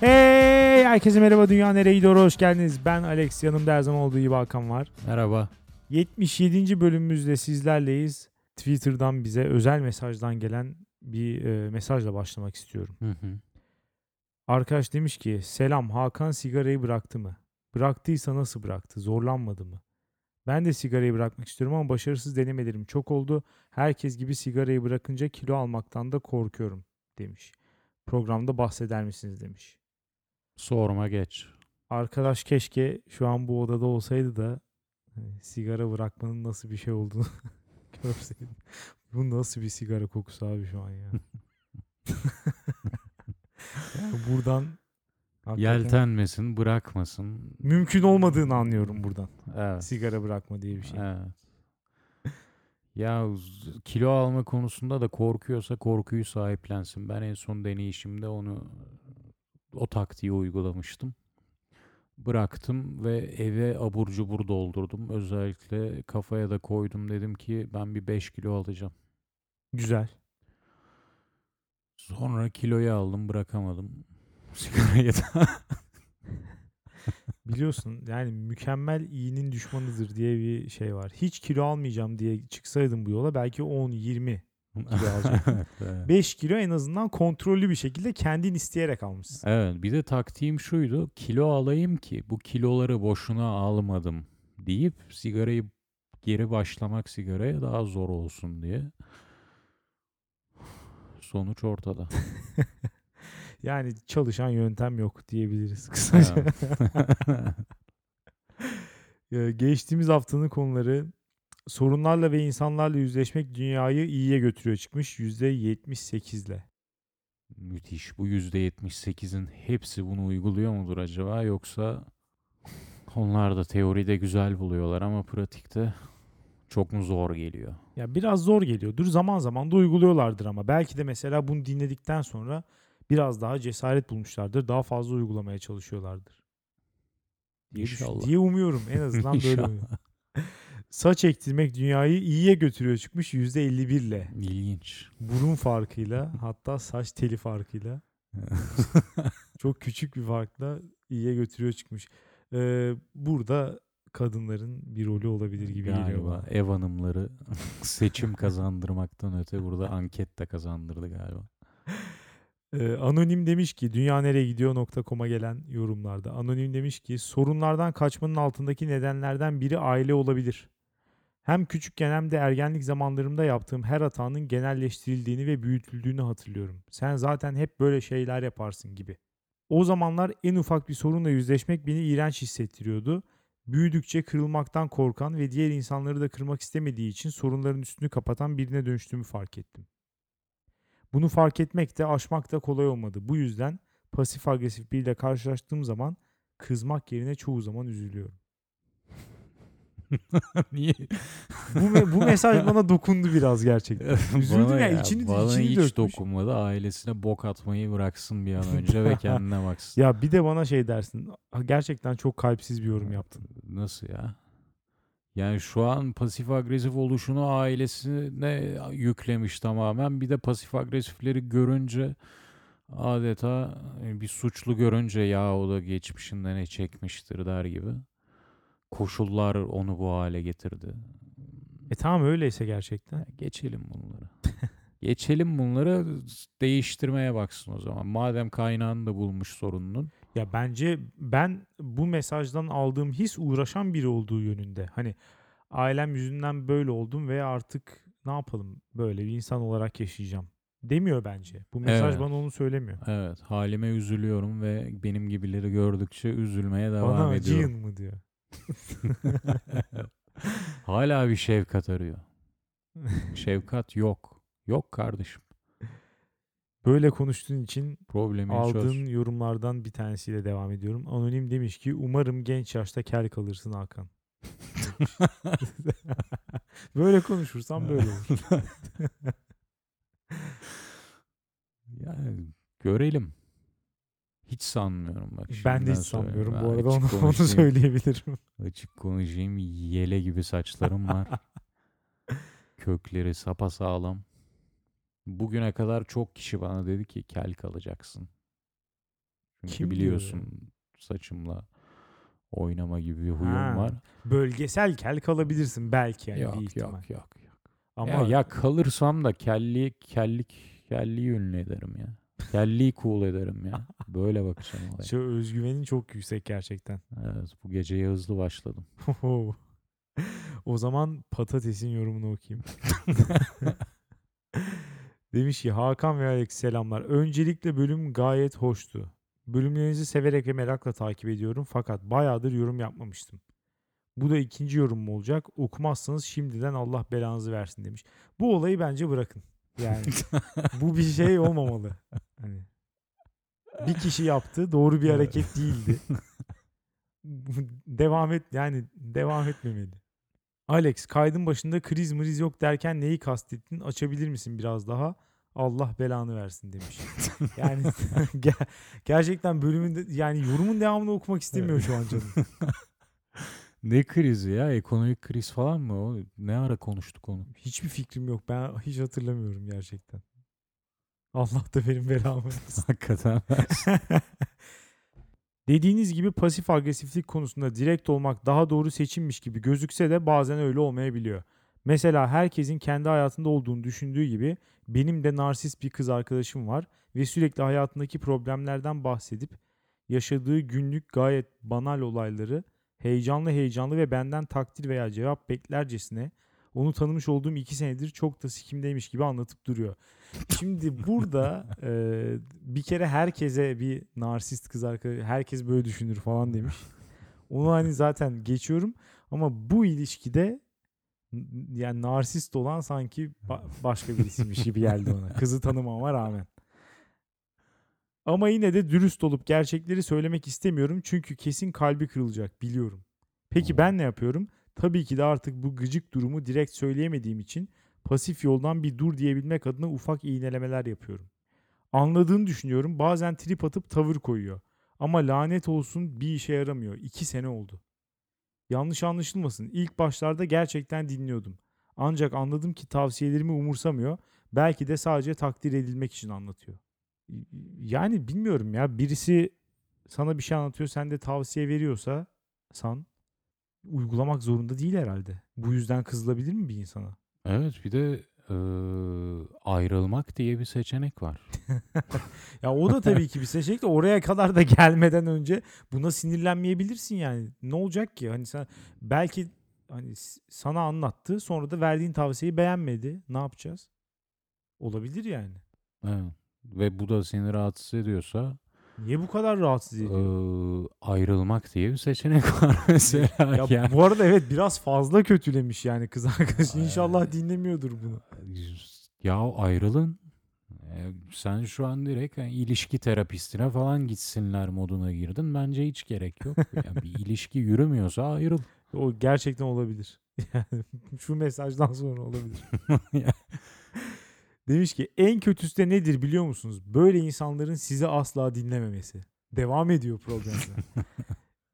Hey herkese merhaba dünya nereye gidiyor hoş geldiniz. Ben Alex yanımda her zaman olduğu gibi Hakan var. Merhaba. 77. bölümümüzde sizlerleyiz. Twitter'dan bize özel mesajdan gelen bir e, mesajla başlamak istiyorum. Hı hı. Arkadaş demiş ki selam Hakan sigarayı bıraktı mı? Bıraktıysa nasıl bıraktı? Zorlanmadı mı? Ben de sigarayı bırakmak istiyorum ama başarısız denemelerim çok oldu. Herkes gibi sigarayı bırakınca kilo almaktan da korkuyorum demiş. Programda bahseder misiniz demiş. Sorma geç. Arkadaş keşke şu an bu odada olsaydı da hani, sigara bırakmanın nasıl bir şey olduğunu görseydim. Bu nasıl bir sigara kokusu abi şu an ya. yani buradan hakikaten Yeltenmesin, bırakmasın. mümkün olmadığını anlıyorum buradan. Evet. Sigara bırakma diye bir şey. Evet. Ya z- kilo alma konusunda da korkuyorsa korkuyu sahiplensin. Ben en son deneyişimde onu o taktiği uygulamıştım. Bıraktım ve eve abur cubur doldurdum. Özellikle kafaya da koydum dedim ki ben bir 5 kilo alacağım. Güzel. Sonra kiloyu aldım bırakamadım. Sigarayı da. Biliyorsun yani mükemmel iyinin düşmanıdır diye bir şey var. Hiç kilo almayacağım diye çıksaydım bu yola belki 10 20 kilo alacaktım. Evet, evet. 5 kilo en azından kontrollü bir şekilde kendin isteyerek almışsın. Evet bir de taktiğim şuydu kilo alayım ki bu kiloları boşuna almadım deyip sigarayı geri başlamak sigaraya daha zor olsun diye. Sonuç ortada. Yani çalışan yöntem yok diyebiliriz kısaca. Ee, Geçtiğimiz haftanın konuları sorunlarla ve insanlarla yüzleşmek dünyayı iyiye götürüyor çıkmış %78 ile. Müthiş. Bu %78'in hepsi bunu uyguluyor mudur acaba yoksa onlar da teoride güzel buluyorlar ama pratikte çok mu zor geliyor? Ya biraz zor geliyordur. Zaman zaman da uyguluyorlardır ama belki de mesela bunu dinledikten sonra biraz daha cesaret bulmuşlardır. Daha fazla uygulamaya çalışıyorlardır. Diye, düşün- İnşallah. diye umuyorum. En azından böyle umuyorum. Saç ektirmek dünyayı iyiye götürüyor çıkmış %51 ile. İlginç. Burun farkıyla hatta saç teli farkıyla çok küçük bir farkla iyiye götürüyor çıkmış. Ee, burada kadınların bir rolü olabilir gibi geliyor Galiba bana. ev hanımları seçim kazandırmaktan öte burada anket de kazandırdı galiba. Ee, Anonim demiş ki dünya nereye gidiyor.com'a gelen yorumlarda. Anonim demiş ki sorunlardan kaçmanın altındaki nedenlerden biri aile olabilir. Hem küçükken hem de ergenlik zamanlarımda yaptığım her hatanın genelleştirildiğini ve büyütüldüğünü hatırlıyorum. Sen zaten hep böyle şeyler yaparsın gibi. O zamanlar en ufak bir sorunla yüzleşmek beni iğrenç hissettiriyordu. Büyüdükçe kırılmaktan korkan ve diğer insanları da kırmak istemediği için sorunların üstünü kapatan birine dönüştüğümü fark ettim. Bunu fark etmek de aşmak da kolay olmadı. Bu yüzden pasif agresif biriyle karşılaştığım zaman kızmak yerine çoğu zaman üzülüyorum. Niye? Bu, bu mesaj bana dokundu biraz gerçekten. Üzüldüm Bana ya, ya, içini- bana içini hiç dökmüş. dokunmadı. Ailesine bok atmayı bıraksın bir an önce ve kendine baksın. Ya bir de bana şey dersin. "Ha, Gerçekten çok kalpsiz bir yorum yaptın. Nasıl ya? Yani şu an pasif agresif oluşunu ailesine yüklemiş tamamen. Bir de pasif agresifleri görünce adeta bir suçlu görünce ya o da geçmişinde ne çekmiştir der gibi. Koşullar onu bu hale getirdi. E tamam öyleyse gerçekten. Geçelim bunları. Geçelim bunları değiştirmeye baksın o zaman. Madem kaynağını da bulmuş sorunun. Ya bence ben bu mesajdan aldığım his uğraşan biri olduğu yönünde. Hani ailem yüzünden böyle oldum ve artık ne yapalım böyle bir insan olarak yaşayacağım. Demiyor bence. Bu mesaj Evet. bana onu söylemiyor. Evet halime üzülüyorum ve benim gibileri gördükçe üzülmeye devam Bana ediyorum. acıyın mı diyor. Hala bir şefkat arıyor. Şefkat yok. Yok kardeşim. Böyle konuştuğun için Problemi aldığın çöz. yorumlardan bir tanesiyle devam ediyorum. Anonim demiş ki umarım genç yaşta kel kalırsın Hakan. böyle konuşursan böyle olur. yani görelim. Hiç sanmıyorum bak. ben de hiç sanmıyorum bu arada onu, onu söyleyebilirim. Açık konuşayım. Yele gibi saçlarım var. Kökleri sapasağlam. Bugüne kadar çok kişi bana dedi ki kel kalacaksın. Çünkü Kim diyor biliyorsun saçımla oynama gibi bir huyum Ha, var. Bölgesel kel kalabilirsin belki yani bir yok ihtimal. yok yok yok. Ama Ya, ya kalırsam da kelli kellik kelliyi ünlü ederim ya. Kelliyi cool ederim ya. Böyle bakacağım olaya. şu özgüvenin çok yüksek gerçekten. Evet, bu geceye hızlı başladım. o zaman patatesin yorumunu okuyayım. Demiş ki Hakan ve Alex selamlar. Öncelikle bölüm gayet hoştu. Bölümlerinizi severek ve merakla takip ediyorum fakat bayağıdır yorum yapmamıştım. Bu da ikinci yorumum olacak. Okumazsanız şimdiden Allah belanızı versin demiş. Bu olayı bence bırakın. Yani bu bir şey olmamalı. Hani bir kişi yaptı, doğru bir hareket değildi. devam et yani devam etmemeli. Alex kaydın başında kriz mriz yok derken neyi kastettin? Açabilir misin biraz daha? Allah belanı versin demiş. Yani ger- gerçekten bölümün de- yani yorumun devamını okumak istemiyor şu an canım. Ne krizi ya? Ekonomik kriz falan mı o? Ne ara konuştuk onu? Hiçbir fikrim yok. Ben hiç hatırlamıyorum gerçekten. Allah da benim belamı versin. Hakikaten. Dediğiniz gibi pasif agresiflik konusunda direkt olmak daha doğru seçimmiş gibi gözükse de bazen öyle olmayabiliyor. Mesela herkesin kendi hayatında olduğunu düşündüğü gibi benim de narsist bir kız arkadaşım var ve sürekli hayatındaki problemlerden bahsedip yaşadığı günlük gayet banal olayları heyecanlı heyecanlı ve benden takdir veya cevap beklercesine onu tanımış olduğum iki senedir çok da sikimdeymiş gibi anlatıp duruyor. Şimdi burada e, bir kere herkese bir narsist kız arkadaş, herkes böyle düşünür falan demiş. Onu hani zaten geçiyorum ama bu ilişkide yani narsist olan sanki ba- başka birisiymiş gibi geldi ona. Kızı tanımama rağmen. Ama yine de dürüst olup gerçekleri söylemek istemiyorum çünkü kesin kalbi kırılacak biliyorum. Peki ben ne yapıyorum? Tabii ki de artık bu gıcık durumu direkt söyleyemediğim için pasif yoldan bir dur diyebilmek adına ufak iğnelemeler yapıyorum. Anladığını düşünüyorum. Bazen trip atıp tavır koyuyor. Ama lanet olsun bir işe yaramıyor. İki sene oldu. Yanlış anlaşılmasın. İlk başlarda gerçekten dinliyordum. Ancak anladım ki tavsiyelerimi umursamıyor. Belki de sadece takdir edilmek için anlatıyor. Yani bilmiyorum ya. Birisi sana bir şey anlatıyor. Sen de tavsiye veriyorsa san uygulamak zorunda değil herhalde. Bu yüzden kızılabilir mi bir insana? evet bir de eee, ayrılmak diye bir seçenek var. Ya o da tabii ki bir seçenek de oraya kadar da gelmeden önce buna sinirlenmeyebilirsin yani. Ne olacak ki? Hani sen belki hani sana anlattı sonra da verdiğin tavsiyeyi beğenmedi. Ne yapacağız? Olabilir yani. Evet. Ve bu da seni rahatsız ediyorsa Niye bu kadar rahatsız ediyor? eee, ayrılmak diye bir seçenek var mesela. ya yani. bu arada evet biraz fazla kötülemiş yani kız arkadaş. İnşallah dinlemiyordur bunu. Ya ayrılın. Ee, Sen şu an direkt hani ilişki terapistine falan gitsinler moduna girdin. Bence hiç gerek yok. Yani bir ilişki yürümüyorsa ayrıl. O gerçekten olabilir. Yani şu mesajdan sonra olabilir. Demiş ki en kötüsü de nedir biliyor musunuz? Böyle insanların sizi asla dinlememesi. Devam ediyor programda.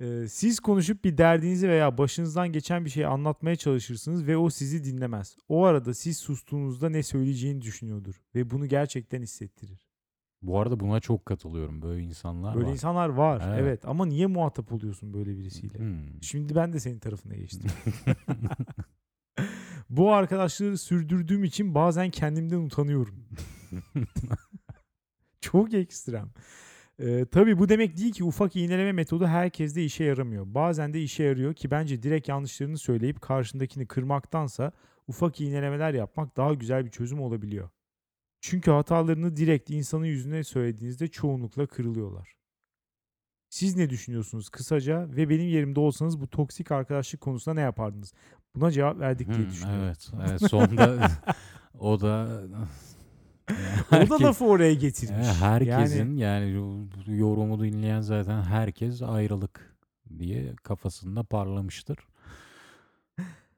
Ee, siz konuşup bir derdinizi veya başınızdan geçen bir şeyi anlatmaya çalışırsınız ve o sizi dinlemez. O arada siz sustuğunuzda ne söyleyeceğini düşünüyordur ve bunu gerçekten hissettirir. Bu arada buna çok katılıyorum. Böyle insanlar Böyle var. insanlar var. Evet. Evet. ama niye muhatap oluyorsun böyle birisiyle? Hmm. Şimdi ben de senin tarafına geçtim. Bu arkadaşlığı sürdürdüğüm için bazen kendimden utanıyorum. Çok ekstrem. Ee, tabii bu demek değil ki ufak iğneleme metodu herkeste işe yaramıyor. Bazen de işe yarıyor ki bence direkt yanlışlarını söyleyip karşındakini kırmaktansa ufak iğnelemeler yapmak daha güzel bir çözüm olabiliyor. Çünkü hatalarını direkt insanın yüzüne söylediğinizde çoğunlukla kırılıyorlar. Siz ne düşünüyorsunuz kısaca ve benim yerimde olsanız bu toksik arkadaşlık konusunda ne yapardınız? Buna cevap verdik diye Hmm, düşünüyorum. evet. evet. Sonda o da O Herkes- da lafı oraya getirmiş. Evet, herkesin Yani yani, yorumu dinleyen zaten herkes ayrılık diye kafasında parlamıştır.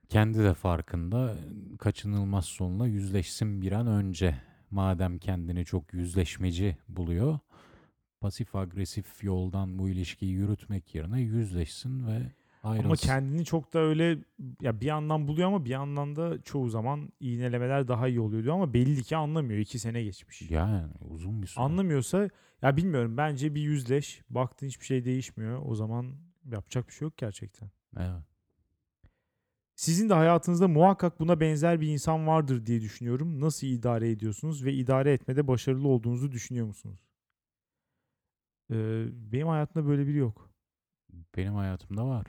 Kendi de farkında kaçınılmaz sonla yüzleşsin bir an önce. Madem kendini çok yüzleşmeci buluyor, pasif agresif yoldan bu ilişkiyi yürütmek yerine yüzleşsin ve Ama Ayrılsın. kendini çok da öyle ya bir yandan buluyor ama bir yandan da çoğu zaman iğnelemeler daha iyi oluyor diyor ama belli ki anlamıyor. iki sene geçmiş. Yani uzun bir süre. Anlamıyorsa ya bilmiyorum bence bir yüzleş. Baktın hiçbir şey değişmiyor. O zaman yapacak bir şey yok gerçekten. Evet. Sizin de hayatınızda muhakkak buna benzer bir insan vardır diye düşünüyorum. Nasıl idare ediyorsunuz ve idare etmede başarılı olduğunuzu düşünüyor musunuz? Ee, benim hayatımda böyle biri yok. Benim hayatımda var.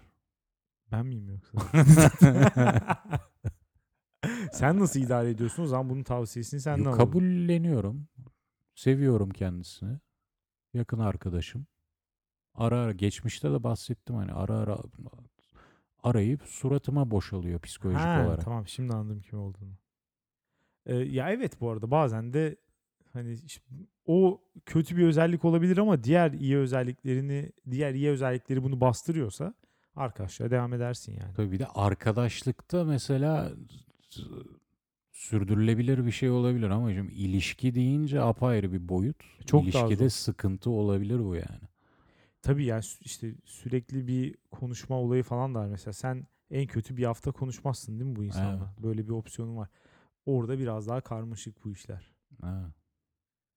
Ben miyim yoksa? Sen nasıl idare ediyorsun? O zaman bunun tavsiyesini senden alalım. kabulleniyorum. Seviyorum kendisini. Yakın arkadaşım. Ara ara geçmişte de bahsettim hani ara ara arayıp suratıma boşalıyor psikolojik Ha, olarak. Tamam şimdi anladım kim olduğunu. Ee, ya evet bu arada bazen de hani işte o kötü bir özellik olabilir ama diğer iyi özelliklerini diğer iyi özellikleri bunu bastırıyorsa arkadaşlar devam edersin yani. Tabii bir de arkadaşlıkta mesela sürdürülebilir bir şey olabilir ama şimdi ilişki deyince apayrı bir boyut. Çok daha İlişkide zor. sıkıntı olabilir bu yani. Tabii yani işte sürekli bir konuşma olayı falan da var. Mesela sen en kötü bir hafta konuşmazsın değil mi bu insanla? Böyle bir opsiyonun var. Orada biraz daha karmaşık bu işler. Ha.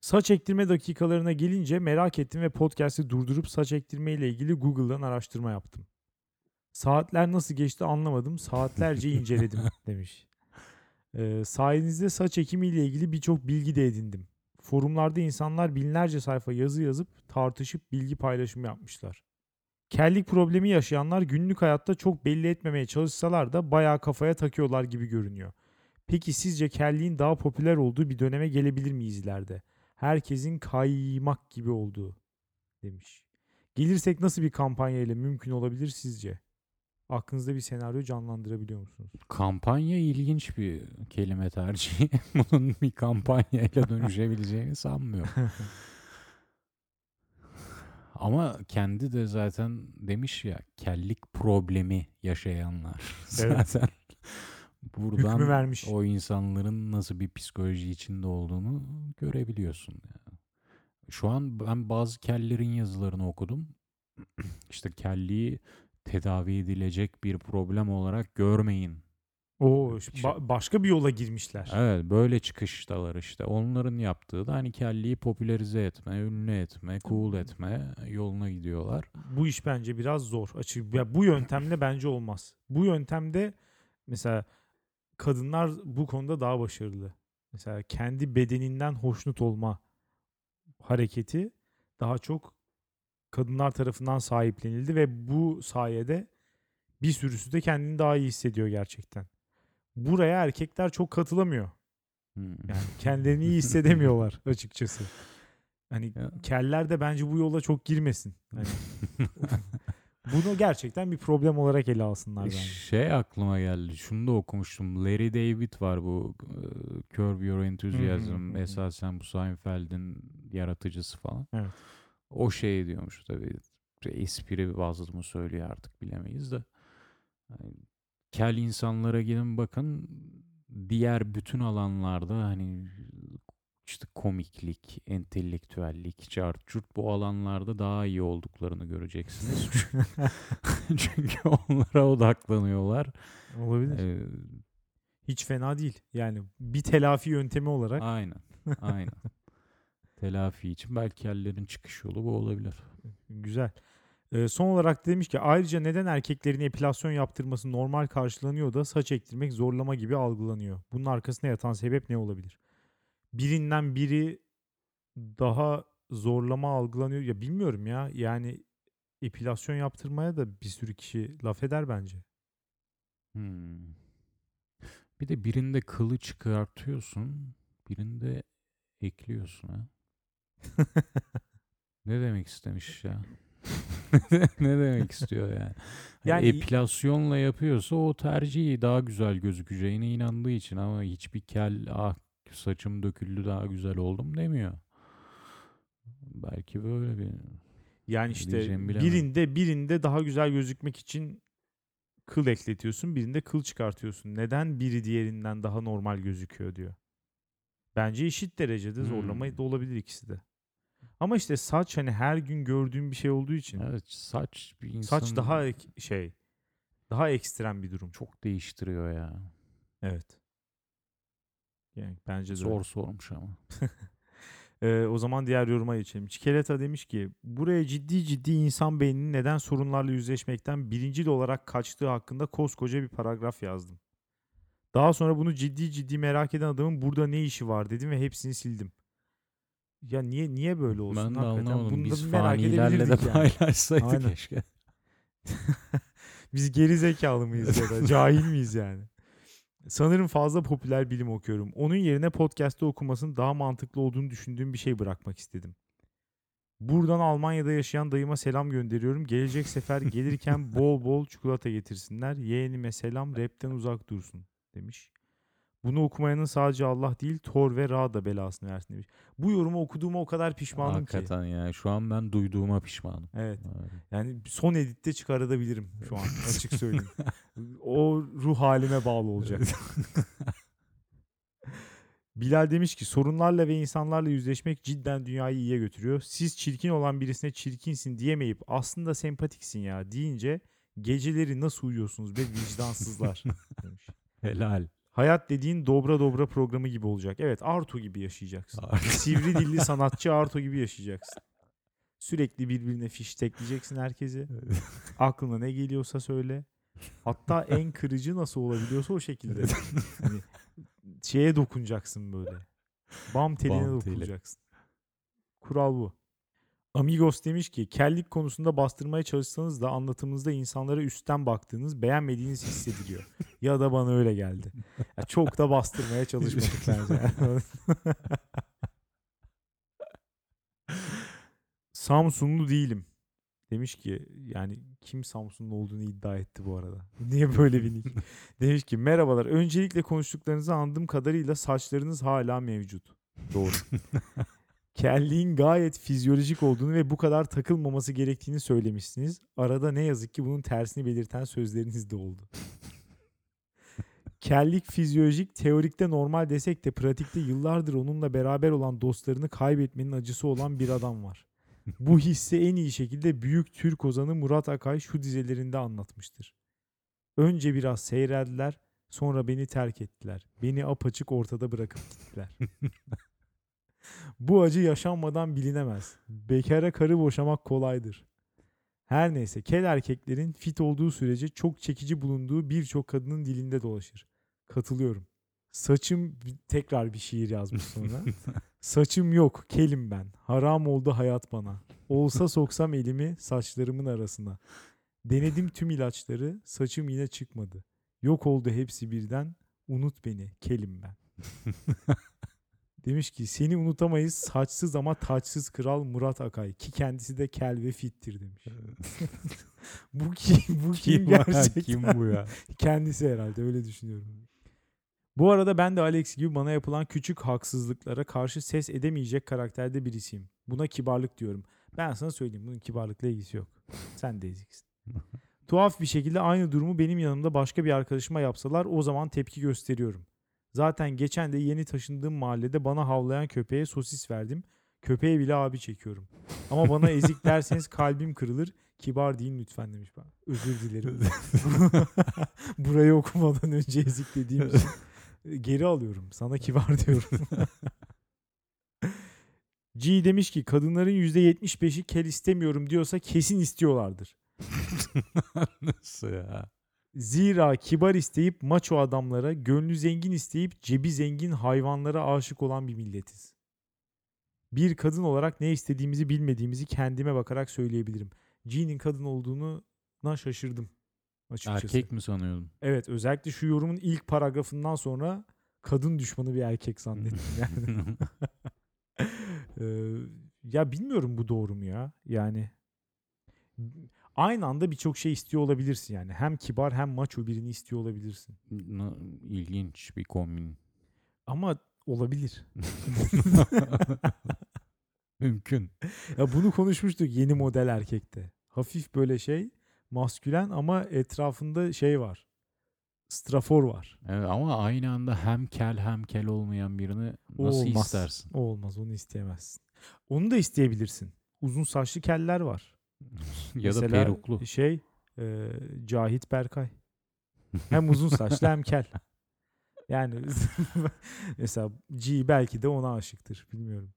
Saç ektirme dakikalarına gelince merak ettim ve podcast'i durdurup saç ektirme ile ilgili Google'dan araştırma yaptım. Saatler nasıl geçti anlamadım. Saatlerce inceledim demiş. Ee, sayenizde saç ekimi ile ilgili birçok bilgi de edindim. Forumlarda insanlar binlerce sayfa yazı yazıp tartışıp bilgi paylaşımı yapmışlar. Kellik problemi yaşayanlar günlük hayatta çok belli etmemeye çalışsalar da bayağı kafaya takıyorlar gibi görünüyor. Peki sizce kelliğin daha popüler olduğu bir döneme gelebilir miyiz ileride? Herkesin kaymak gibi olduğu demiş. Gelirsek nasıl bir kampanya ile mümkün olabilir sizce? Aklınızda bir senaryo canlandırabiliyor musunuz? Kampanya ilginç bir kelime tercihi. Bunun bir kampanyayla dönüşebileceğini sanmıyorum. Ama kendi de zaten demiş ya kellik problemi yaşayanlar. Evet. Zaten buradan Hükmü vermiş. o insanların nasıl bir psikoloji içinde olduğunu görebiliyorsun. Yani. Şu an ben bazı kellerin yazılarını okudum. İşte kelliği tedavi edilecek bir problem olarak görmeyin Oo, Şey- ba- başka bir yola girmişler. Evet böyle çıkıştalar işte. Onların yaptığı da hani kelliyi popülerize etme, ünlü etme, cool etme yoluna gidiyorlar. Bu iş bence biraz zor. Açık ya bu yöntemle bence olmaz. Bu yöntemde mesela kadınlar bu konuda daha başarılı. Mesela kendi bedeninden hoşnut olma hareketi daha çok kadınlar tarafından sahiplenildi ve bu sayede bir sürüsü de kendini daha iyi hissediyor gerçekten. Buraya erkekler çok katılamıyor. Hmm. Yani kendilerini iyi hissedemiyorlar açıkçası. Hani Ya. keller de bence bu yola çok girmesin. Hani bunu gerçekten bir problem olarak ele alsınlar bence. Şey aklıma geldi. Şunu da okumuştum. Larry David var bu e, Curb Your Enthusiasm. Esasen bu Seinfeld'in yaratıcısı falan. Evet. O şey diyormuş tabii. Espri bazlı mı söylüyor artık bilemeyiz de. Hani kel insanlara gidin bakın diğer bütün alanlarda hani işte komiklik, entelektüellik, çart çurt bu alanlarda daha iyi olduklarını göreceksiniz. Çünkü onlara odaklanıyorlar. Olabilir. Ee, Hiç fena değil. Yani bir telafi yöntemi olarak aynen. Aynen. Telafi için belki yerlerin çıkış yolu bu olabilir. güzel. Ee, son olarak demiş ki ayrıca neden erkeklerin epilasyon yaptırması normal karşılanıyor da saç ektirmek zorlama gibi algılanıyor? Bunun arkasında yatan sebep ne olabilir? Birinden biri daha zorlama algılanıyor. Ya bilmiyorum ya. Yani epilasyon yaptırmaya da bir sürü kişi laf eder bence. Hmm. Bir de birinde kılı çıkartıyorsun, birinde ekliyorsun ha. Ne demek istemiş ya? ne demek istiyor yani? Yani- yani epilasyonla yapıyorsa o tercihi daha güzel gözükeceğine inandığı için ama hiçbir kel ah saçım döküldü daha güzel oldum demiyor. Belki böyle bir Yani işte birinde birinde daha güzel gözükmek için kıl ekletiyorsun, birinde kıl çıkartıyorsun. Neden biri diğerinden daha normal gözüküyor diyor. Bence eşit derecede zorlama Hmm. da olabilir ikisi de. Ama işte saç hani her gün gördüğüm bir şey olduğu için evet saç bir insan saç daha ek- şey Daha ekstrem bir durum. Çok değiştiriyor ya. Evet. Yani bence de öyle. Zor sormuş ama. Ee, o zaman diğer yoruma geçelim. Çikolata demiş ki buraya ciddi ciddi insan beyninin neden sorunlarla yüzleşmekten birincil olarak kaçtığı hakkında koskoca bir paragraf yazdım. Daha sonra bunu ciddi ciddi merak eden adamın burada ne işi var dedim ve hepsini sildim. Ya niye niye böyle olsun ben de hakikaten? anlamadım. Bunu da Biz bir merak fanilerle de edebilirdik yani. paylaşsaydık Aynen. keşke. Biz geri zekalı mıyız ya da cahil miyiz yani? Sanırım fazla popüler bilim okuyorum. Onun yerine podcast'te okumasının daha mantıklı olduğunu düşündüğüm bir şey bırakmak istedim. Buradan Almanya'da yaşayan dayıma selam gönderiyorum. Gelecek sefer gelirken bol bol çikolata getirsinler. Yeğenime selam rapten uzak dursun demiş. Bunu okumayanın sadece Allah değil Thor ve Ra da belasını versin demiş. Bu yorumu okuduğuma o kadar pişmanım ki. Hakikaten ya. Şu an ben duyduğuma pişmanım. Evet. Öyle. Yani son editte çıkarabilirim şu an açık söyleyeyim. o ruh halime bağlı olacak. Bilal demiş ki sorunlarla ve insanlarla yüzleşmek cidden dünyayı iyiye götürüyor. Siz çirkin olan birisine çirkinsin diyemeyip aslında sempatiksin ya deyince geceleri nasıl uyuyorsunuz be vicdansızlar demiş. Helal. Hayat dediğin dobra dobra programı gibi olacak. Evet Arto gibi yaşayacaksın. Sivri dilli sanatçı Arto gibi yaşayacaksın. Sürekli birbirine fiş tekleyeceksin herkesi. Aklına ne geliyorsa söyle. Hatta en kırıcı nasıl olabiliyorsa o şekilde. Hani şeye dokunacaksın böyle. Bam teline Bam teli. dokunacaksın. Kural bu. Amigos demiş ki kellik konusunda bastırmaya çalışsanız da anlatımınızda insanlara üstten baktığınız beğenmediğiniz hissediliyor. ya da bana öyle geldi. Ya çok da bastırmaya çalışmadık bence. Samsunlu değilim. Demiş ki yani kim Samsunlu olduğunu iddia etti bu arada. Niye böyle bir nick? Demiş ki merhabalar. Öncelikle konuştuklarınızı anladığım kadarıyla saçlarınız hala mevcut. Doğru. Kelliğin gayet fizyolojik olduğunu ve bu kadar takılmaması gerektiğini söylemişsiniz. Arada ne yazık ki bunun tersini belirten sözleriniz de oldu. Kellik fizyolojik, teorikte normal desek de pratikte yıllardır onunla beraber olan dostlarını kaybetmenin acısı olan bir adam var. Bu hissi en iyi şekilde büyük Türk ozanı Murat Akay şu dizelerinde anlatmıştır. Önce biraz seyreldiler, sonra beni terk ettiler. Beni apaçık ortada bırakıp gittiler. Bu acı yaşanmadan bilinemez. Bekara karı boşamak kolaydır. Her neyse kel erkeklerin fit olduğu sürece çok çekici bulunduğu birçok kadının dilinde dolaşır. Katılıyorum. Saçım tekrar bir şiir yazmış sonra. Saçım yok, kelim ben. Haram oldu hayat bana. Olsa soksam elimi saçlarımın arasına. Denedim tüm ilaçları, saçım yine çıkmadı. Yok oldu hepsi birden. Unut beni, kelim ben. Demiş ki seni unutamayız saçsız ama taçsız kral Murat Akay ki kendisi de kel ve fittir demiş. bu kim? Bu kim, Kim, gerçekten? Kim bu ya? Kendisi herhalde öyle düşünüyorum. Bu arada ben de Alex gibi bana yapılan küçük haksızlıklara karşı ses edemeyecek karakterde birisiyim. Buna kibarlık diyorum. Ben sana söyleyeyim bunun kibarlıkla ilgisi yok. Sen de eziksin. Tuhaf bir şekilde aynı durumu benim yanımda başka bir arkadaşıma yapsalar o zaman tepki gösteriyorum. Zaten geçen de yeni taşındığım mahallede bana havlayan köpeğe sosis verdim. Köpeğe bile abi çekiyorum. Ama bana ezik derseniz kalbim kırılır. Kibar deyin lütfen demiş bana. Özür dilerim. Burayı okumadan önce ezik dediğim için geri alıyorum. Sana kibar diyorum. G demiş ki kadınların %75'i kel istemiyorum diyorsa kesin istiyorlardır. Nasıl ya? Zira kibar isteyip maço adamlara, gönlü zengin isteyip cebi zengin hayvanlara aşık olan bir milletiz. Bir kadın olarak ne istediğimizi bilmediğimizi kendime bakarak söyleyebilirim. G'nin kadın olduğunu şaşırdım açıkçası. Erkek mi sanıyordun? Evet özellikle şu yorumun ilk paragrafından sonra kadın düşmanı bir erkek zannettim yani. Ee, ya bilmiyorum bu doğru mu ya? Yani aynı anda birçok şey istiyor olabilirsin yani. Hem kibar hem maço birini istiyor olabilirsin. İlginç bir kombin. Ama olabilir. Mümkün. Ya bunu konuşmuştuk yeni model erkekte. Hafif böyle şey maskülen ama etrafında şey var. Strafor var. Evet, ama aynı anda hem kel hem kel olmayan birini O nasıl olmaz. istersin? O olmaz onu isteyemezsin. Onu da isteyebilirsin. Uzun saçlı keller var. Ya da Mesela peruklu. Şey e, Cahit Berkay. Hem uzun saçlı hem kel. Yani mesela G belki de ona aşıktır. Bilmiyorum.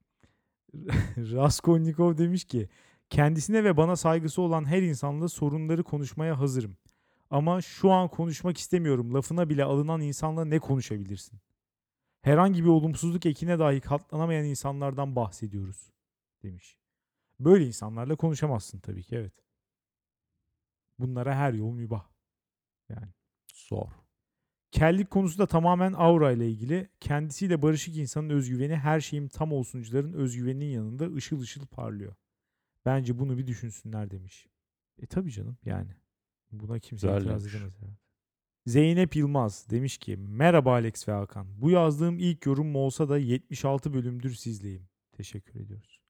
Raskolnikov demiş ki kendisine ve bana saygısı olan her insanla sorunları konuşmaya hazırım. Ama şu an konuşmak istemiyorum. Lafına bile alınan insanla ne konuşabilirsin? Herhangi bir olumsuzluk ekine dahi katlanamayan insanlardan bahsediyoruz demiş. Böyle insanlarla konuşamazsın tabii ki evet. Bunlara her yol mübah. Yani Zor. kellik konusu da tamamen aura ile ilgili. Kendisiyle barışık insanın özgüveni her şeyim tam olsuncuların özgüveninin yanında ışıl ışıl parlıyor. Bence bunu bir düşünsünler demiş. E tabii canım yani. Buna kimse Güzel itiraz edemez. Zeynep Yılmaz demiş ki merhaba Alex ve Hakan. Bu yazdığım ilk yorum olsa da 76 bölümdür sizleyim. Teşekkür ediyoruz.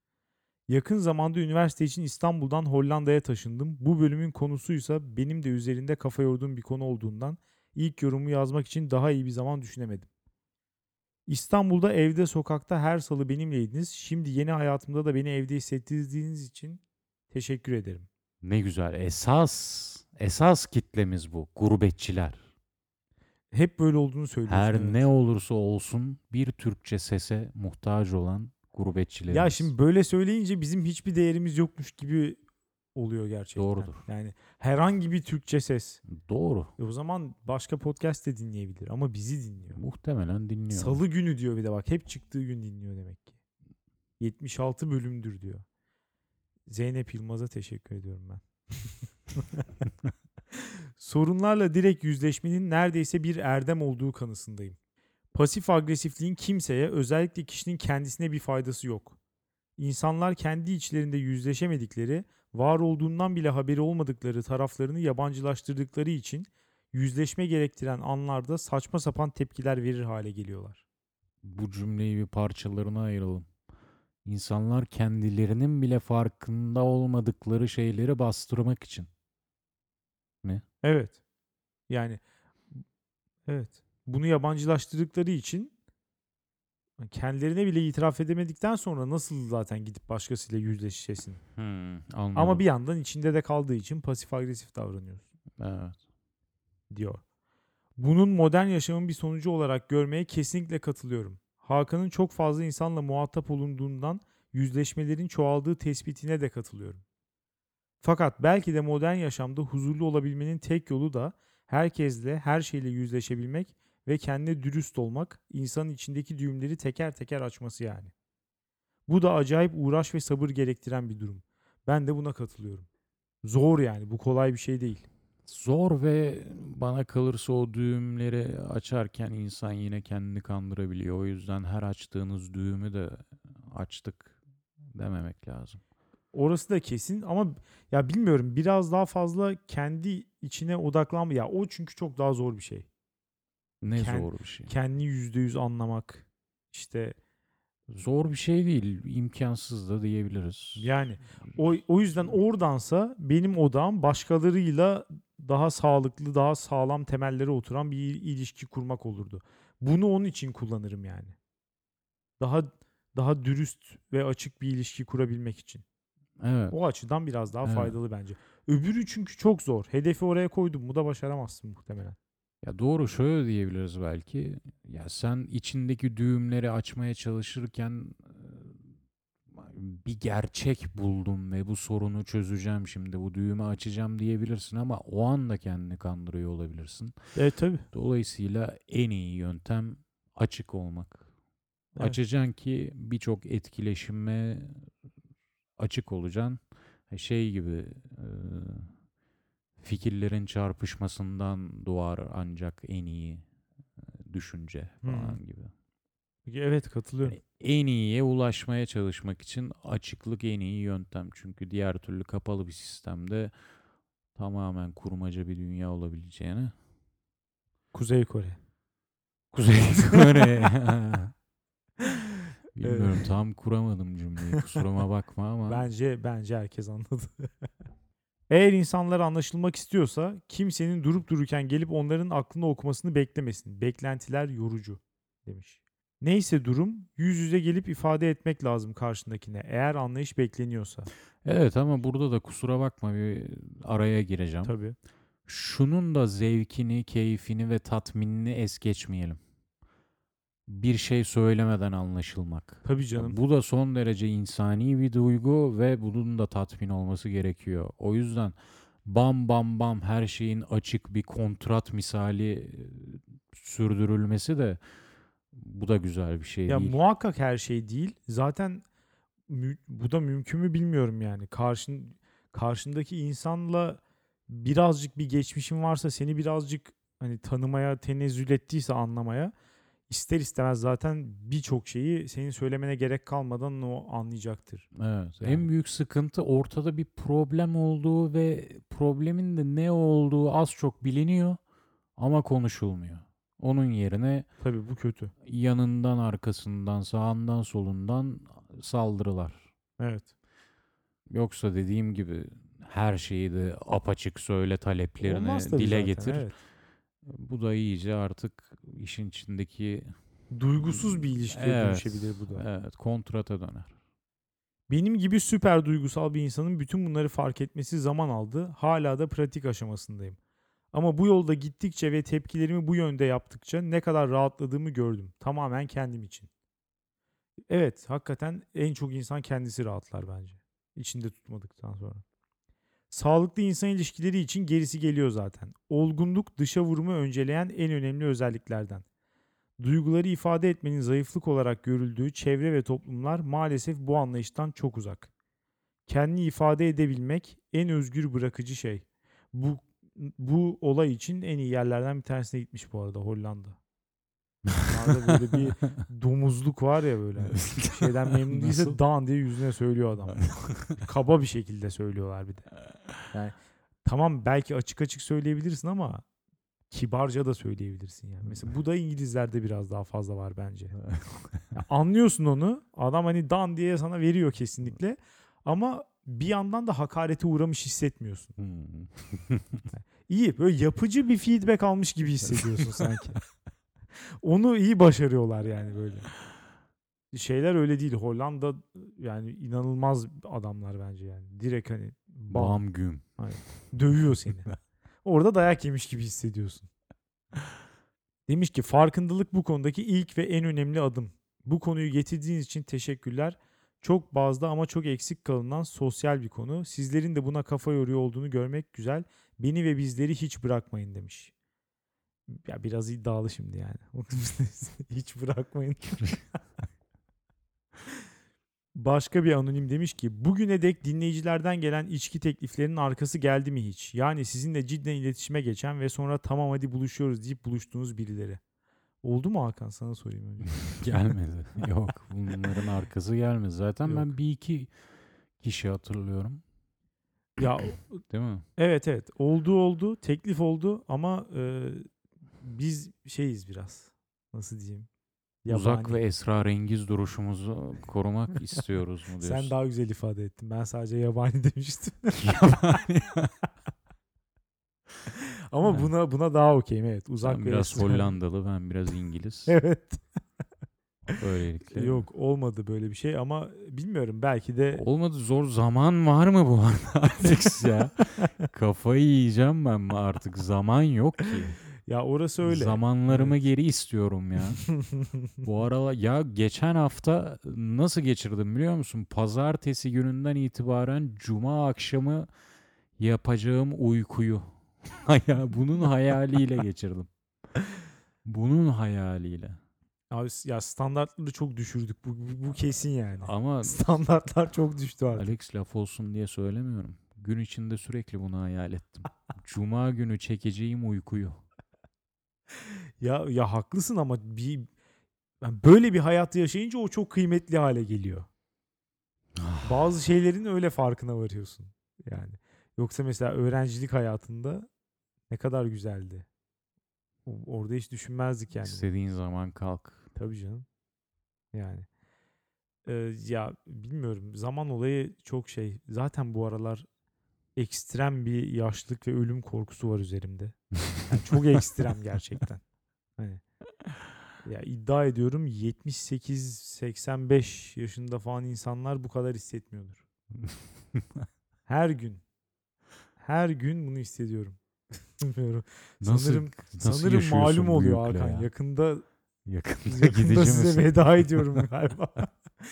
Yakın zamanda üniversite için İstanbul'dan Hollanda'ya taşındım. Bu bölümün konusuysa benim de üzerinde kafa yorduğum bir konu olduğundan ilk yorumu yazmak için daha iyi bir zaman düşünemedim. İstanbul'da evde sokakta her salı benimleydiniz. Şimdi yeni hayatımda da beni evde hissettirdiğiniz için teşekkür ederim. Ne güzel. Esas esas kitlemiz bu. Gurbetçiler. Hep böyle olduğunu söylüyorsun. Her evet. ne olursa olsun bir Türkçe sese muhtaç olan gurbetçilerimiz. Ya şimdi böyle söyleyince bizim hiçbir değerimiz yokmuş gibi oluyor gerçekten. Doğrudur. Yani herhangi bir Türkçe ses. Doğru. E o zaman başka podcast de dinleyebilir ama bizi dinliyor. Muhtemelen dinliyor. Salı günü diyor bir de bak hep çıktığı gün dinliyor demek ki. 76 bölümdür diyor. Zeynep Yılmaz'a teşekkür ediyorum ben. Sorunlarla direkt yüzleşmenin neredeyse bir erdem olduğu kanısındayım. Pasif agresifliğin kimseye özellikle kişinin kendisine bir faydası yok. İnsanlar kendi içlerinde yüzleşemedikleri, var olduğundan bile haberi olmadıkları taraflarını yabancılaştırdıkları için yüzleşme gerektiren anlarda saçma sapan tepkiler verir hale geliyorlar. Bu cümleyi bir parçalarına ayıralım. İnsanlar kendilerinin bile farkında olmadıkları şeyleri bastırmak için. Evet. Yani evet. Bunu yabancılaştırdıkları için kendilerine bile itiraf edemedikten sonra nasıl zaten gidip başkasıyla yüzleşesin? Hmm, anladım. Ama bir yandan içinde de kaldığı için pasif agresif davranıyorsun Evet. diyor. Bunun modern yaşamın bir sonucu olarak görmeye kesinlikle katılıyorum. Hakan'ın çok fazla insanla muhatap olunduğundan yüzleşmelerin çoğaldığı tespitine de katılıyorum. Fakat belki de modern yaşamda huzurlu olabilmenin tek yolu da herkesle, her şeyle yüzleşebilmek ve kendine dürüst olmak, insanın içindeki düğümleri teker teker açması yani. Bu da acayip uğraş ve sabır gerektiren bir durum. Ben de buna katılıyorum. Zor yani, bu kolay bir şey değil. Zor ve bana kalırsa o düğümleri açarken insan yine kendini kandırabiliyor. O yüzden her açtığınız düğümü de açtık dememek lazım. Orası da kesin ama ya bilmiyorum biraz daha fazla kendi içine odaklanma. Ya o çünkü çok daha zor bir şey. Ne Kend- zor bir şey. Kendini yüzde yüz anlamak. İşte Zor bir şey değil. imkansız da diyebiliriz. yani o, o yüzden oradansa benim odam başkalarıyla daha sağlıklı, daha sağlam temellere oturan bir il- ilişki kurmak olurdu. Bunu onun için kullanırım yani. Daha daha dürüst ve açık bir ilişki kurabilmek için. Evet. O açıdan biraz daha Evet. faydalı bence. Öbürü çünkü çok zor. Hedefi oraya koydum mu da başaramazsın muhtemelen. Ya doğru şöyle diyebiliriz belki. Ya sen içindeki düğümleri açmaya çalışırken bir gerçek buldum ve bu sorunu çözeceğim şimdi. Bu düğümü açacağım diyebilirsin ama o anda kendini kandırıyor olabilirsin. Evet tabii. Dolayısıyla en iyi yöntem açık olmak. Evet. Açacaksın ki birçok etkileşime açık olacaksın. Şey gibi e, fikirlerin çarpışmasından doğar ancak en iyi e, düşünce falan Hmm. gibi. Evet katılıyorum. Yani en iyiye ulaşmaya çalışmak için açıklık en iyi yöntem. Çünkü diğer türlü kapalı bir sistemde tamamen kurmaca bir dünya olabileceğini Kuzey Kore. Kuzey Kore. Bilmiyorum tam kuramadım cümleyi kusuruma bakma ama Bence bence herkes anladı. Eğer insanlar anlaşılmak istiyorsa kimsenin durup dururken gelip onların aklını okumasını beklemesin. Beklentiler yorucu demiş. Neyse durum yüz yüze gelip ifade etmek lazım karşındakine eğer anlayış bekleniyorsa. evet ama burada da kusura bakma bir araya gireceğim. Tabii. şunun da zevkini, keyfini ve tatminini es geçmeyelim. Bir şey söylemeden anlaşılmak. Tabii canım. Bu da son derece insani bir duygu ve bunun da tatmin olması gerekiyor. O yüzden bam bam bam her şeyin açık bir kontrat misali e, sürdürülmesi de bu da güzel bir şey Ya değil. muhakkak her şey değil. Zaten mü- bu da mümkün mü bilmiyorum yani. Karşın karşındaki insanla birazcık bir geçmişin varsa seni birazcık hani tanımaya tenezzül ettiyse anlamaya ister istemez zaten birçok şeyi senin söylemene gerek kalmadan o anlayacaktır. Evet. Yani. En büyük sıkıntı ortada bir problem olduğu ve problemin de ne olduğu az çok biliniyor ama konuşulmuyor. Onun yerine Tabii bu kötü. yanından, arkasından, sağından, solundan saldırılar. Evet. Yoksa dediğim gibi her şeyi de apaçık söyle taleplerini dile zaten, getir. evet. Bu da iyice artık işin içindeki Duygusuz bir ilişkiye Evet, dönüşebilir bu da. evet kontrata döner. Benim gibi süper duygusal bir insanın bütün bunları fark etmesi zaman aldı. Hala da pratik aşamasındayım. Ama bu yolda gittikçe ve tepkilerimi bu yönde yaptıkça ne kadar rahatladığımı gördüm. Tamamen kendim için. Evet, hakikaten en çok insan kendisi rahatlar bence. İçinde tutmadıktan sonra. Sağlıklı insan ilişkileri için gerisi geliyor zaten. Olgunluk dışa vurumu önceleyen en önemli özelliklerden. Duyguları ifade etmenin zayıflık olarak görüldüğü çevre ve toplumlar maalesef bu anlayıştan çok uzak. Kendini ifade edebilmek en özgür bırakıcı şey. Bu bu olay için en iyi yerlerden bir tanesine gitmiş bu arada Hollanda. Onlarda böyle bir domuzluk var ya böyle. Şeyden memnun değilse Nasıl? dan diye yüzüne söylüyor adam. Kaba bir şekilde söylüyorlar bir de. Yani tamam belki açık açık söyleyebilirsin ama kibarca da söyleyebilirsin yani. Mesela bu da İngilizlerde biraz daha fazla var bence. Ya anlıyorsun onu. Adam hani dan diye sana veriyor kesinlikle. Ama bir yandan da hakarete uğramış hissetmiyorsun. Hmm. İyi böyle yapıcı bir feedback almış gibi hissediyorsun sanki. Onu iyi başarıyorlar yani böyle. Şeyler öyle değil. Hollanda yani inanılmaz adamlar bence yani. Direkt hani bam, Bam güm. dövüyor seni. Orada dayak yemiş gibi hissediyorsun. Demiş ki farkındalık bu konudaki ilk ve en önemli adım. Bu konuyu getirdiğiniz için teşekkürler. Çok bazda ama çok eksik kalınan sosyal bir konu. Sizlerin de buna kafa yoruyor olduğunu görmek güzel. Beni ve bizleri hiç bırakmayın demiş. Ya biraz iddialı şimdi yani. hiç bırakmayın. Başka bir anonim demiş ki bugüne dek dinleyicilerden gelen içki tekliflerinin arkası geldi mi hiç? Yani sizinle cidden iletişime geçen ve sonra tamam hadi buluşuyoruz deyip buluştuğunuz birileri. Oldu mu Hakan sana sorayım önce. Gelmedi. Yok bunların arkası gelmedi. Zaten Yok. ben bir iki kişi hatırlıyorum. ya Değil mi? evet evet oldu oldu teklif oldu ama e, biz şeyiz biraz nasıl diyeyim. Uzak Yabani. ve esrarengiz duruşumuzu korumak istiyoruz mu diyorsun? Sen daha güzel ifade ettin. Ben sadece yabani demiştim. Yabani. Ama Evet. buna buna daha okeyim evet. Uzak Sen ve biraz Hollandalı, ben biraz İngiliz. Evet. Böylelikle. Yok olmadı böyle bir şey ama bilmiyorum belki de Olmadı zor zaman var mı bu arada Alex ya? Kafayı yiyeceğim ben mi artık? Zaman yok ki. Ya orası öyle. Zamanlarımı Evet. geri istiyorum ya. Bu aralar ya geçen hafta nasıl geçirdim biliyor musun? Pazartesi gününden itibaren cuma akşamı yapacağım uykuyu. ya bunun hayaliyle geçirdim. Bunun hayaliyle. Abi ya standartları çok düşürdük. Bu, bu, bu kesin yani. Ama Standartlar çok düştü artık. Alex laf olsun diye söylemiyorum. Gün içinde sürekli bunu hayal ettim. Cuma günü çekeceğim uykuyu. Ya ya haklısın ama bir yani böyle bir hayat yaşayınca o çok kıymetli hale geliyor. Bazı şeylerin öyle farkına varıyorsun. Yani yoksa mesela öğrencilik hayatında ne kadar güzeldi. Orada hiç düşünmezdik yani. İstediğin zaman kalk. Tabii canım. Yani. Ee, ya bilmiyorum. Zaman olayı çok şey. Zaten bu aralar ekstrem bir yaşlılık ve ölüm korkusu var üzerimde. Yani çok ekstrem gerçekten. Hani ya iddia ediyorum 78-85 yaşında falan insanlar bu kadar hissetmiyordur. Her gün. Her gün bunu hissediyorum. Bilmiyorum. Nasıl, sanırım nasıl sanırım malum oluyor Hakan. ya? Yakında Yakında, yakında size misin? veda ediyorum galiba.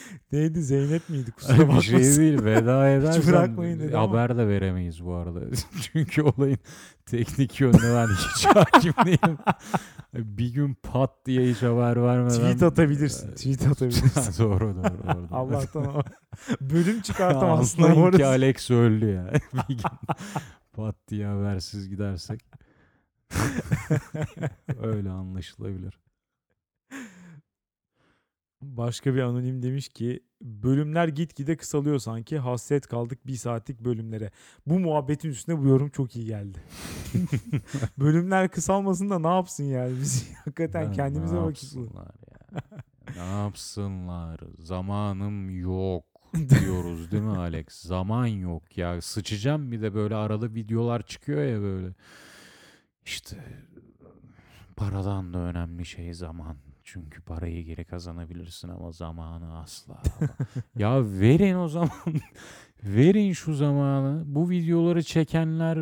Neydi Zeynep miydi? Kusura bir bakmasın. şey değil veda edersen bırakmayın dedi ama. haber de veremeyiz bu arada. Çünkü olayın teknik yönüne ben hiç hakim değilim. Bir gün pat diye hiç haber vermeden. Tweet atabilirsin. Tweet atabilirsin. doğru doğru. doğru. Allah'tan o. Bölüm çıkartam aslında. Anlayın ki Alex öldü ya. bir gün pat diye habersiz gidersek. Öyle anlaşılabilir. Başka bir anonim demiş ki bölümler gitgide kısalıyor sanki hasret kaldık bir saatlik bölümlere. Bu muhabbetin üstüne bu yorum çok iyi geldi. bölümler kısalmasın da ne yapsın yani biz hakikaten Ya kendimize vakit ne yapsınlar? Zamanım yok diyoruz değil mi Alex? Zaman yok ya. Sıçacağım bir de böyle arada videolar çıkıyor ya böyle. İşte paradan da önemli şey zaman. Çünkü parayı geri kazanabilirsin ama zamanı asla. ya verin o zaman. verin şu zamanı. Bu videoları çekenler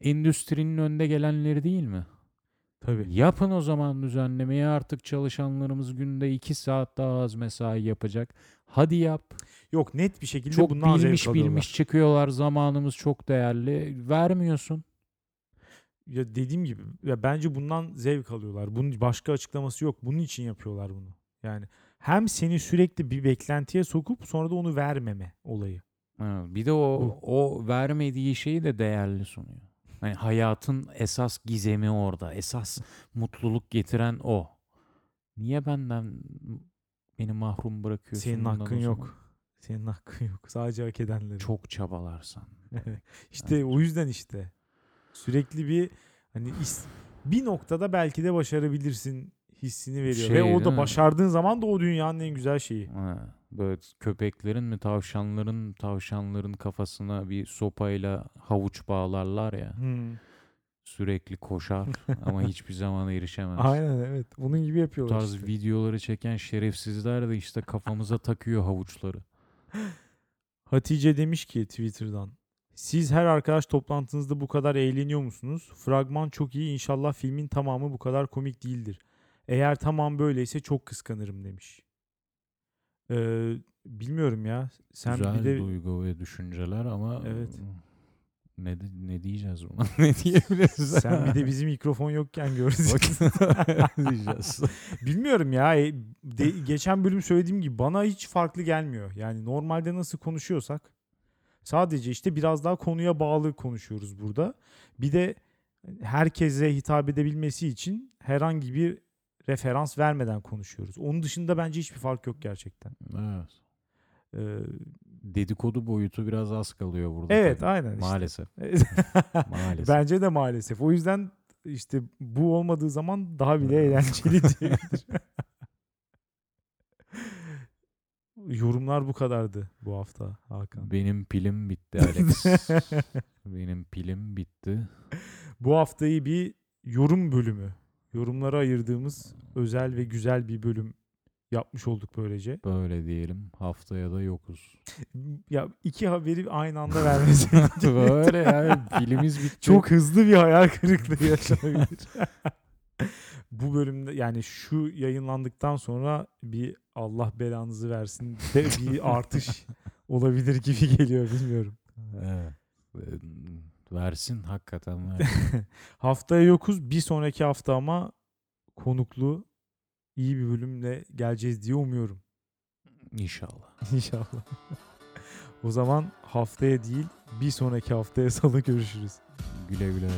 endüstrinin önde gelenleri değil mi? Tabii. Yapın o zaman düzenlemeyi artık çalışanlarımız günde 2 saat daha az mesai yapacak. Hadi yap. Yok net bir şekilde Çok bundan bilmiş bilmiş çıkıyorlar. Zamanımız çok değerli. Vermiyorsun. Ya dediğim gibi ya bence bundan zevk alıyorlar. Bunun başka açıklaması yok. Bunun için yapıyorlar bunu. Yani hem seni sürekli bir beklentiye sokup sonra da onu vermeme olayı. Ha, bir de o Bu. o vermediği şeyi de değerli sunuyor. Hani hayatın esas gizemi orada. Esas mutluluk getiren o. Niye benden beni mahrum bırakıyorsun? Senin hakkın yok. Senin hakkın yok. Sadece hak edenlerin. Çok çabalarsan. İşte o yüzden işte sürekli bir hani is- bir noktada belki de başarabilirsin hissini veriyor. Şey, Ve o da başardığın zaman da o dünyanın en güzel şeyi. Ha, böyle köpeklerin mi tavşanların tavşanların kafasına bir sopayla havuç bağlarlar ya. Hmm. Sürekli koşar ama hiçbir zaman erişemez. Aynen evet. Bunun gibi Bu yapıyorlar tarz işte. videoları çeken şerefsizler de işte kafamıza takıyor havuçları. Hatice demiş ki Twitter'dan. Siz her arkadaş toplantınızda bu kadar eğleniyor musunuz? Fragman çok iyi. İnşallah filmin tamamı bu kadar komik değildir. Eğer tamam böyleyse çok kıskanırım demiş. Ee, bilmiyorum ya. Sen Güzel bir de duygu ve düşünceler ama Evet. ne de- ne diyeceğiz buna? ne diyebiliriz? sen bir de bizim mikrofon yokken göreceksin. diyeceğiz. Bilmiyorum ya. E, de- geçen bölüm söylediğim gibi bana hiç farklı gelmiyor. Yani normalde nasıl konuşuyorsak sadece işte biraz daha konuya bağlı konuşuyoruz burada. Bir de herkese hitap edebilmesi için herhangi bir referans vermeden konuşuyoruz. Onun dışında bence hiçbir fark yok gerçekten. Evet. Ee, Dedikodu boyutu biraz az kalıyor burada. evet tabii. aynen işte. Maalesef. Maalesef. Bence de maalesef. O yüzden işte bu olmadığı zaman daha bile eğlenceli diyebilir. Yorumlar bu kadardı bu hafta Hakan. Benim pilim bitti Alex. Benim pilim bitti. bu haftayı bir yorum bölümü, yorumlara ayırdığımız özel ve güzel bir bölüm yapmış olduk böylece. Böyle diyelim. Haftaya da yokuz. Ya iki haberi aynı anda vermesi Böyle yani pilimiz bitti. çok hızlı bir hayal kırıklığı yaşanabilir. bu bölümde yani şu yayınlandıktan sonra bir Allah belanızı versin de bir artış olabilir gibi geliyor bilmiyorum. Evet. Ee, Versin hakikaten versin. Haftaya yokuz. Bir sonraki hafta ama konuklu iyi bir bölümle geleceğiz diye umuyorum. İnşallah. İnşallah. o zaman haftaya değil bir sonraki haftaya salı görüşürüz. Güle güle.